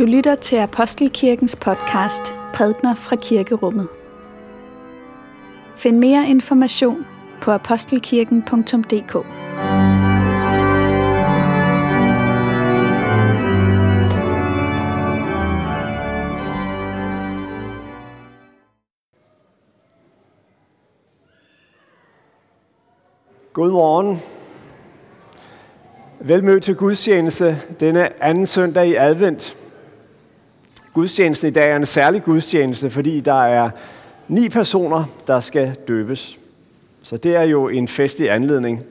Du lytter til Apostelkirkens podcast Prædner fra Kirkerummet. Find mere information på apostelkirken.dk. Godmorgen. Velmødt til gudstjeneste denne anden søndag i advent. Gudstjenesten i dag er en særlig gudstjeneste, fordi der er ni personer, der skal døbes. Så det er jo en festlig anledning.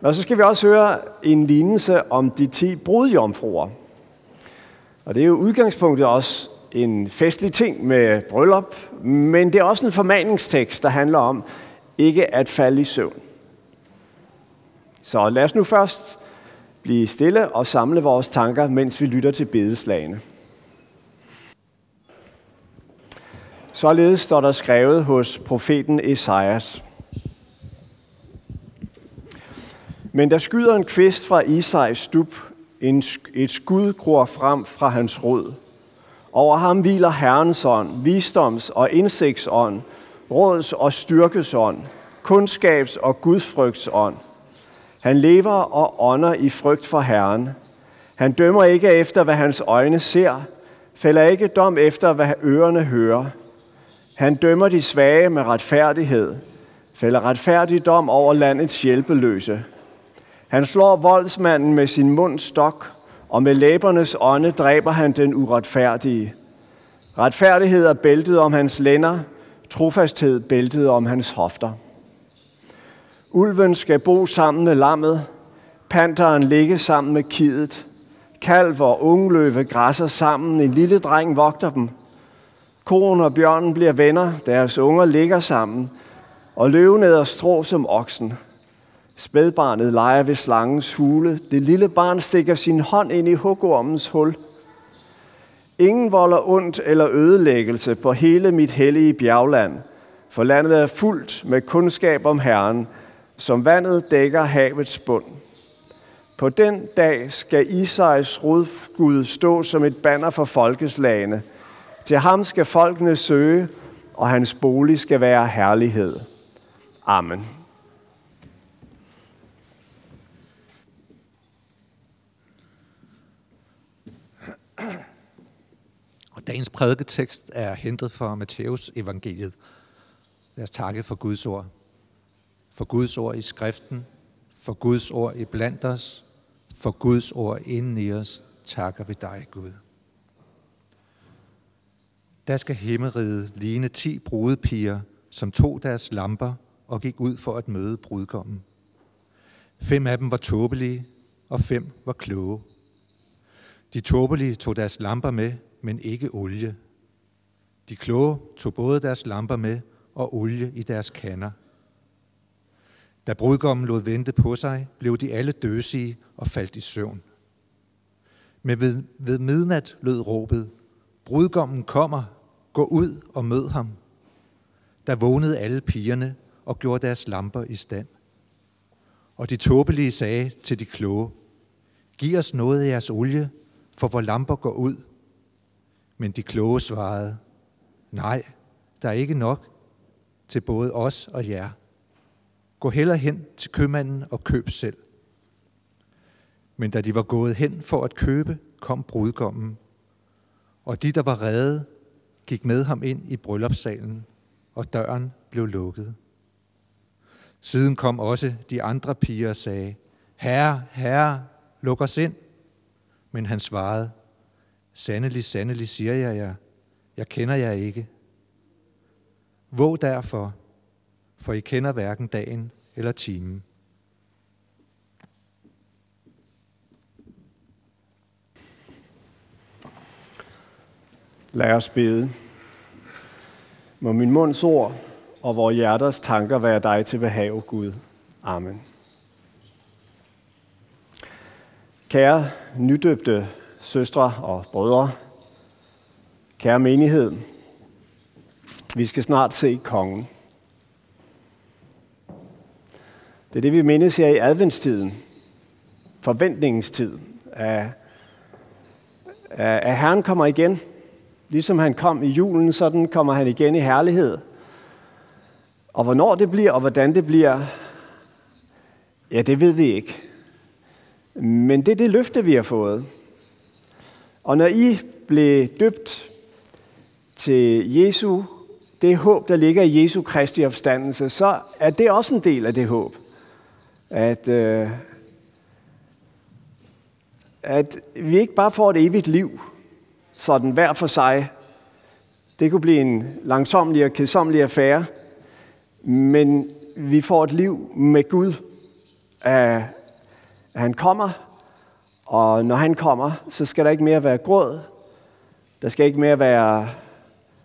Og så skal vi også høre en lignelse om de ti brudjomfruer. Og det er jo udgangspunktet også en festlig ting med bryllup, men det er også en formaningstekst, der handler om ikke at falde i søvn. Så lad os nu først blive stille og samle vores tanker, mens vi lytter til bedeslagene. Således står der skrevet hos profeten Esajas. Men der skyder en kvist fra Isais stup, en, et skud gror frem fra hans rod. Over ham hviler Herrens ånd, visdoms- og indsigtsånd, råds- og styrkesånd, kundskabs- og gudfrygtsånd. Han lever og ånder i frygt for Herren. Han dømmer ikke efter, hvad hans øjne ser, fælder ikke dom efter, hvad ørerne hører – han dømmer de svage med retfærdighed, fælder retfærdig dom over landets hjælpeløse. Han slår voldsmanden med sin mund stok, og med læbernes ånde dræber han den uretfærdige. Retfærdighed er bæltet om hans lænder, trofasthed bæltet om hans hofter. Ulven skal bo sammen med lammet, panteren ligge sammen med kidet, kalv og ungløve græsser sammen, en lille dreng vogter dem – Koen og bjørnen bliver venner, deres unger ligger sammen, og løven æder strå som oksen. Spædbarnet leger ved slangens hule. Det lille barn stikker sin hånd ind i hugormens hul. Ingen volder ondt eller ødelæggelse på hele mit hellige bjergland, for landet er fuldt med kundskab om Herren, som vandet dækker havets bund. På den dag skal Isais rodskud stå som et banner for folkeslagene – til ham skal folkene søge, og hans bolig skal være herlighed. Amen. Og dagens prædiketekst er hentet fra Matthæus evangeliet. Lad os takke for Guds ord. For Guds ord i skriften, for Guds ord i blandt os, for Guds ord inden i os, takker vi dig, Gud der skal himmeriget ligne ti brudepiger, som tog deres lamper og gik ud for at møde brudgommen. Fem af dem var tåbelige, og fem var kloge. De tåbelige tog deres lamper med, men ikke olie. De kloge tog både deres lamper med og olie i deres kander. Da brudgommen lod vente på sig, blev de alle døsige og faldt i søvn. Men ved, ved midnat lød råbet, brudgommen kommer, gå ud og mød ham. Der vågnede alle pigerne og gjorde deres lamper i stand. Og de tåbelige sagde til de kloge, Giv os noget af jeres olie, for vores lamper går ud. Men de kloge svarede, Nej, der er ikke nok til både os og jer. Gå heller hen til købmanden og køb selv. Men da de var gået hen for at købe, kom brudgommen. Og de, der var redde, gik med ham ind i bryllupssalen, og døren blev lukket. Siden kom også de andre piger og sagde, Herre, herre, luk os ind. Men han svarede, Sandelig, sandelig siger jeg jer, jeg kender jer ikke. Våg derfor, for I kender hverken dagen eller timen. Lad os bede. Må min munds ord og vores hjerters tanker være dig til behag, Gud. Amen. Kære nydøbte søstre og brødre, kære menighed, vi skal snart se kongen. Det er det, vi mindes her i adventstiden, forventningens tid, af at Herren kommer igen. Ligesom han kom i julen, sådan kommer han igen i herlighed. Og hvornår det bliver, og hvordan det bliver, ja, det ved vi ikke. Men det er det løfte, vi har fået. Og når I blev døbt til Jesu, det håb, der ligger i Jesu Kristi opstandelse, så er det også en del af det håb. At, øh, at vi ikke bare får et evigt liv, sådan hver for sig. Det kunne blive en langsomlig og kedsomlig affære, men vi får et liv med Gud. At han kommer, og når han kommer, så skal der ikke mere være gråd. Der skal ikke mere være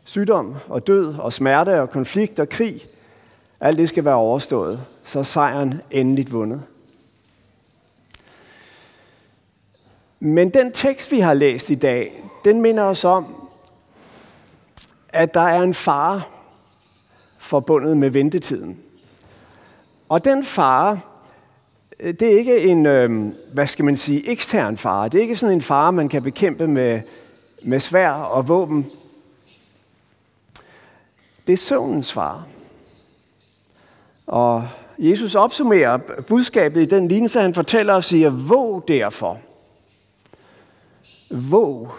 sygdom og død og smerte og konflikt og krig. Alt det skal være overstået. Så er sejren endeligt vundet. Men den tekst, vi har læst i dag, den minder os om, at der er en fare forbundet med ventetiden. Og den fare, øh, det er ikke en, øh, hvad skal man sige, ekstern fare. Det er ikke sådan en fare, man kan bekæmpe med, med svær og våben. Det er søvnens fare. Og Jesus opsummerer budskabet i den lignelse, han fortæller og siger, våg derfor. Våg.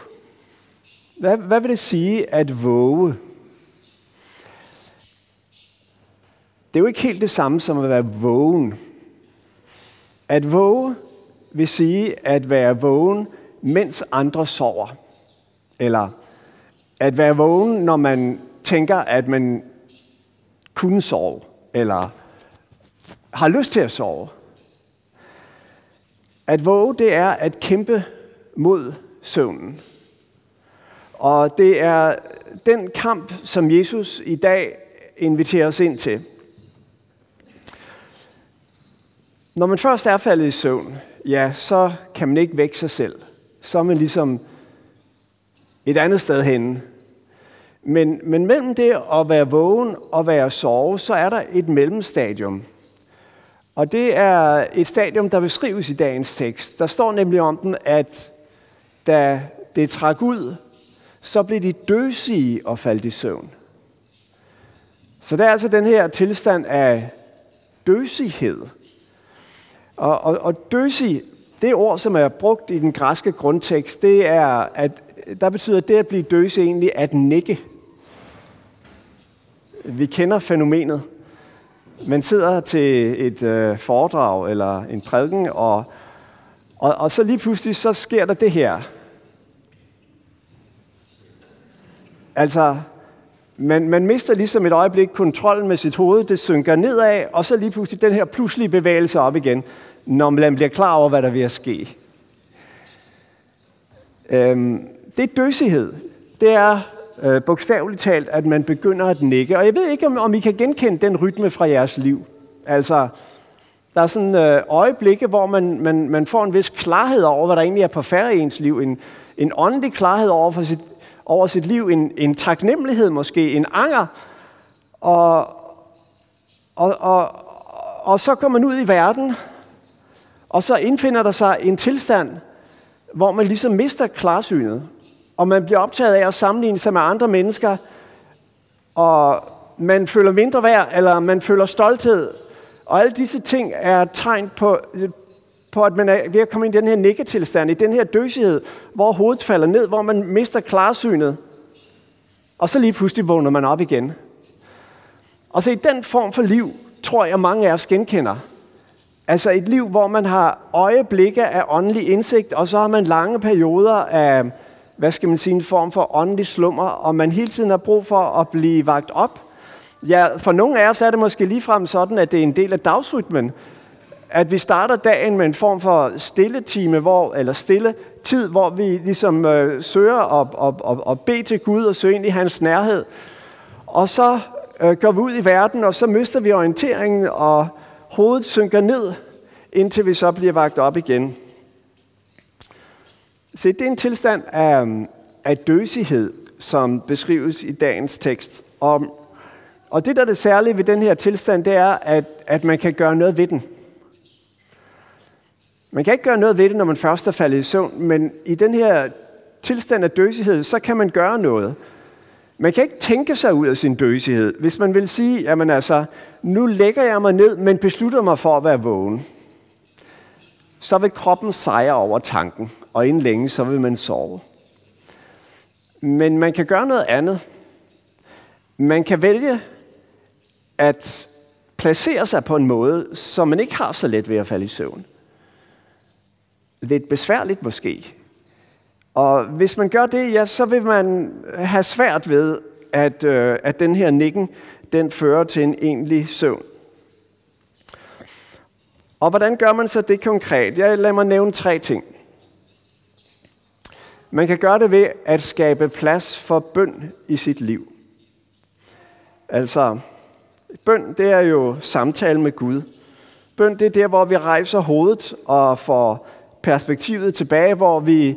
Hvad, hvad vil det sige at våge? Det er jo ikke helt det samme som at være vågen. At våge vil sige at være vågen, mens andre sover. Eller at være vågen, når man tænker, at man kunne sove, eller har lyst til at sove. At våge, det er at kæmpe mod søvnen. Og det er den kamp, som Jesus i dag inviterer os ind til. Når man først er faldet i søvn, ja, så kan man ikke vække sig selv. Så er man ligesom et andet sted henne. Men, men mellem det at være vågen og være sove, så er der et mellemstadium. Og det er et stadium, der beskrives i dagens tekst. Der står nemlig om den, at da det trak ud, så blev de døsige og faldt i søvn. Så det er altså den her tilstand af døsighed. Og, og, og døsig, det ord, som er brugt i den græske grundtekst, det er, at der betyder det at blive døsig egentlig at nikke. Vi kender fænomenet. Man sidder til et øh, foredrag eller en prædiken, og, og, og så lige pludselig så sker der det her. Altså, man, man mister ligesom et øjeblik kontrollen med sit hoved, det synker nedad, og så lige pludselig den her pludselige bevægelse op igen, når man bliver klar over, hvad der vil ske. Øhm, det er døsighed. Det er øh, bogstaveligt talt, at man begynder at nikke. Og jeg ved ikke, om, om I kan genkende den rytme fra jeres liv. Altså, der er sådan øh, øjeblikke, hvor man, man, man får en vis klarhed over, hvad der egentlig er på færre i ens liv. En, en åndelig klarhed over, for sit, over sit liv. En, en taknemmelighed måske, en anger. Og, og, og, og så kommer man ud i verden, og så indfinder der sig en tilstand, hvor man ligesom mister klarsynet og man bliver optaget af at sammenligne sig med andre mennesker, og man føler mindre værd, eller man føler stolthed. Og alle disse ting er tegn på, på, at man er ved at komme ind i den her nikketilstand, i den her døsighed, hvor hovedet falder ned, hvor man mister klarsynet. Og så lige pludselig vågner man op igen. Og så i den form for liv, tror jeg, mange af os genkender. Altså et liv, hvor man har øjeblikke af åndelig indsigt, og så har man lange perioder af hvad skal man sige, en form for åndelig slummer, og man hele tiden har brug for at blive vagt op. Ja, for nogle af os er det måske ligefrem sådan, at det er en del af dagsrytmen, at vi starter dagen med en form for stille time, hvor, eller stille tid, hvor vi ligesom øh, søger at, at, at, at bede til Gud og søge ind i hans nærhed. Og så øh, går vi ud i verden, og så mister vi orienteringen, og hovedet synker ned, indtil vi så bliver vagt op igen. Se, det er en tilstand af, af døsighed, som beskrives i dagens tekst. Og, og det, der er det særlige ved den her tilstand, det er, at, at man kan gøre noget ved den. Man kan ikke gøre noget ved det, når man først er faldet i søvn, men i den her tilstand af døsighed, så kan man gøre noget. Man kan ikke tænke sig ud af sin døsighed. Hvis man vil sige, jamen altså, nu lægger jeg mig ned, men beslutter mig for at være vågen, så vil kroppen sejre over tanken, og inden længe, så vil man sove. Men man kan gøre noget andet. Man kan vælge at placere sig på en måde, så man ikke har så let ved at falde i søvn. Lidt besværligt måske. Og hvis man gør det, ja, så vil man have svært ved, at, øh, at den her nikken, den fører til en egentlig søvn. Og hvordan gør man så det konkret? Jeg lader mig nævne tre ting. Man kan gøre det ved at skabe plads for bøn i sit liv. Altså, bøn det er jo samtale med Gud. Bøn det er der, hvor vi rejser hovedet og får perspektivet tilbage, hvor vi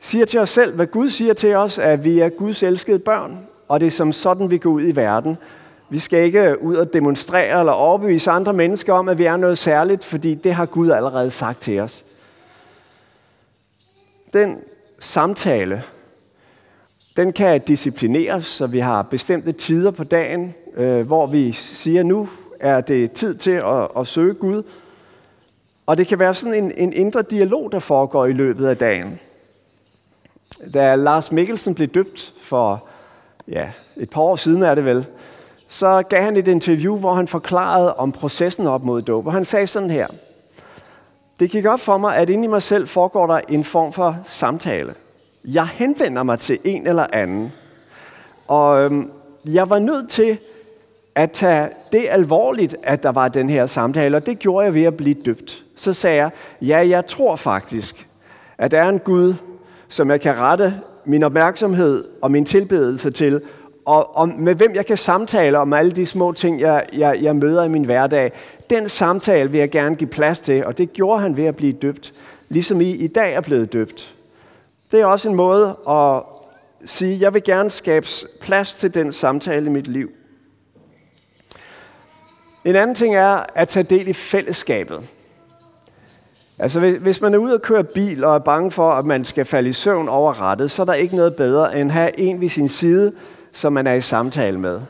siger til os selv, hvad Gud siger til os, at vi er Guds elskede børn, og det er som sådan, vi går ud i verden. Vi skal ikke ud og demonstrere eller overbevise andre mennesker om, at vi er noget særligt, fordi det har Gud allerede sagt til os. Den samtale, den kan disciplineres, så vi har bestemte tider på dagen, øh, hvor vi siger, nu er det tid til at, at søge Gud. Og det kan være sådan en, en indre dialog, der foregår i løbet af dagen. Da Lars Mikkelsen blev døbt for ja, et par år siden er det vel, så gav han et interview, hvor han forklarede om processen op mod dåb. Og han sagde sådan her. Det gik op for mig, at inde i mig selv foregår der en form for samtale. Jeg henvender mig til en eller anden. Og øhm, jeg var nødt til at tage det alvorligt, at der var den her samtale, og det gjorde jeg ved at blive døbt. Så sagde jeg, ja, jeg tror faktisk, at der er en Gud, som jeg kan rette min opmærksomhed og min tilbedelse til, og, og med hvem jeg kan samtale om alle de små ting, jeg, jeg, jeg møder i min hverdag. Den samtale vil jeg gerne give plads til, og det gjorde han ved at blive døbt, ligesom I i dag er blevet døbt. Det er også en måde at sige, jeg vil gerne skabe plads til den samtale i mit liv. En anden ting er at tage del i fællesskabet. Altså hvis man er ude og køre bil og er bange for, at man skal falde i søvn over rattet, så er der ikke noget bedre end at have en ved sin side, som man er i samtale med.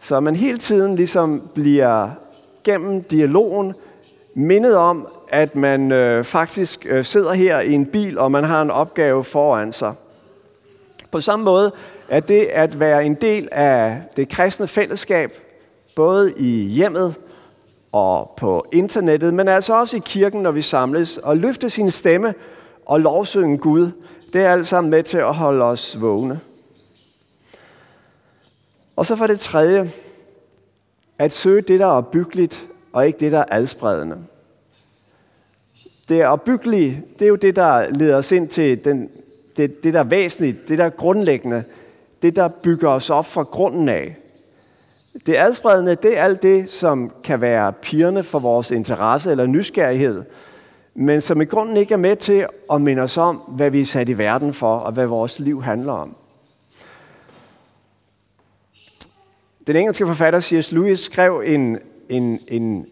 Så man hele tiden ligesom bliver gennem dialogen mindet om, at man øh, faktisk øh, sidder her i en bil, og man har en opgave foran sig. På samme måde er det at være en del af det kristne fællesskab, både i hjemmet og på internettet, men altså også i kirken, når vi samles, og løfte sin stemme og lovsynge Gud, det er alt sammen med til at holde os vågne. Og så for det tredje, at søge det, der er opbyggeligt, og ikke det, der er adspredende. Det opbyggelige, det er jo det, der leder os ind til den, det, det, der er væsentligt, det, der er grundlæggende, det, der bygger os op fra grunden af. Det adspredende, det er alt det, som kan være pigerne for vores interesse eller nysgerrighed, men som i grunden ikke er med til at minde os om, hvad vi er sat i verden for, og hvad vores liv handler om. Den engelske forfatter C.S. Lewis skrev en, en, en,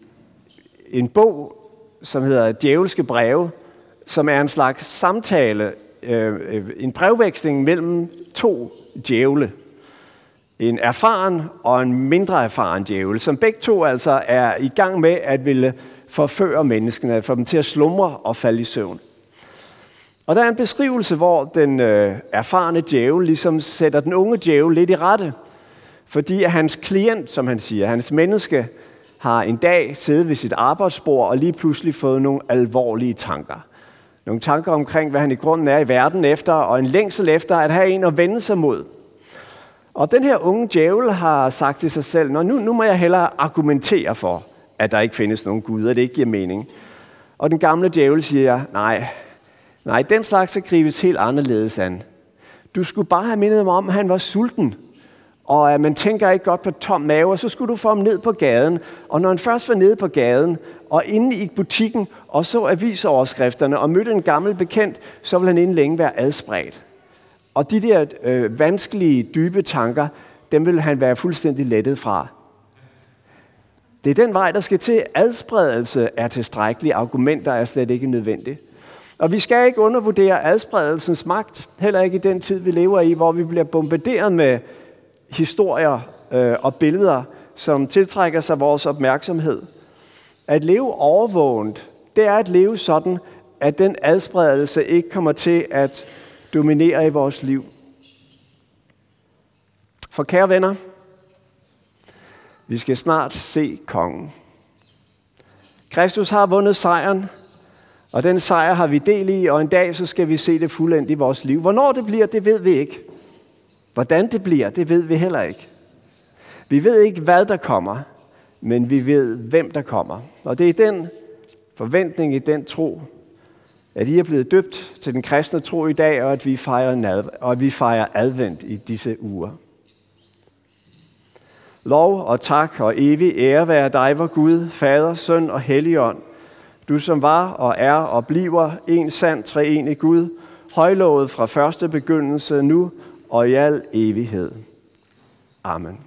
en bog, som hedder Djævelske breve, som er en slags samtale, øh, øh en brevveksling mellem to djævle. En erfaren og en mindre erfaren djævel, som begge to altså er i gang med at ville forføre menneskene, få dem til at slumre og falde i søvn. Og der er en beskrivelse, hvor den øh, erfarne djævel ligesom sætter den unge djævel lidt i rette – fordi at hans klient, som han siger, hans menneske, har en dag siddet ved sit arbejdsbord og lige pludselig fået nogle alvorlige tanker. Nogle tanker omkring, hvad han i grunden er i verden efter, og en længsel efter at have en at vende sig mod. Og den her unge djævel har sagt til sig selv, nu, nu må jeg hellere argumentere for, at der ikke findes nogen Gud, og det ikke giver mening. Og den gamle djævel siger, nej, nej, den slags skal gribes helt anderledes an. Du skulle bare have mindet mig om, at han var sulten, og at man tænker ikke godt på tom mave, og så skulle du få ham ned på gaden. Og når han først var nede på gaden, og inde i butikken, og så avisoverskrifterne, og mødte en gammel bekendt, så vil han inden længe være adspredt. Og de der øh, vanskelige, dybe tanker, dem vil han være fuldstændig lettet fra. Det er den vej, der skal til. Adspredelse er tilstrækkelig. Argumenter er slet ikke nødvendige. Og vi skal ikke undervurdere adspredelsens magt, heller ikke i den tid, vi lever i, hvor vi bliver bombarderet med historier øh, og billeder, som tiltrækker sig vores opmærksomhed. At leve overvågent, det er at leve sådan, at den adspredelse ikke kommer til at dominere i vores liv. For kære venner, vi skal snart se kongen. Kristus har vundet sejren, og den sejr har vi del i, og en dag så skal vi se det fuldendt i vores liv. Hvornår det bliver, det ved vi ikke. Hvordan det bliver, det ved vi heller ikke. Vi ved ikke, hvad der kommer, men vi ved, hvem der kommer. Og det er den forventning, i den tro, at I er blevet døbt til den kristne tro i dag, og at vi fejrer, og at vi fejrer advent i disse uger. Lov og tak og evig ære være dig, vor Gud, Fader, Søn og Helligånd, du som var og er og bliver en sand treenig Gud, højlovet fra første begyndelse nu og i al evighed. Amen.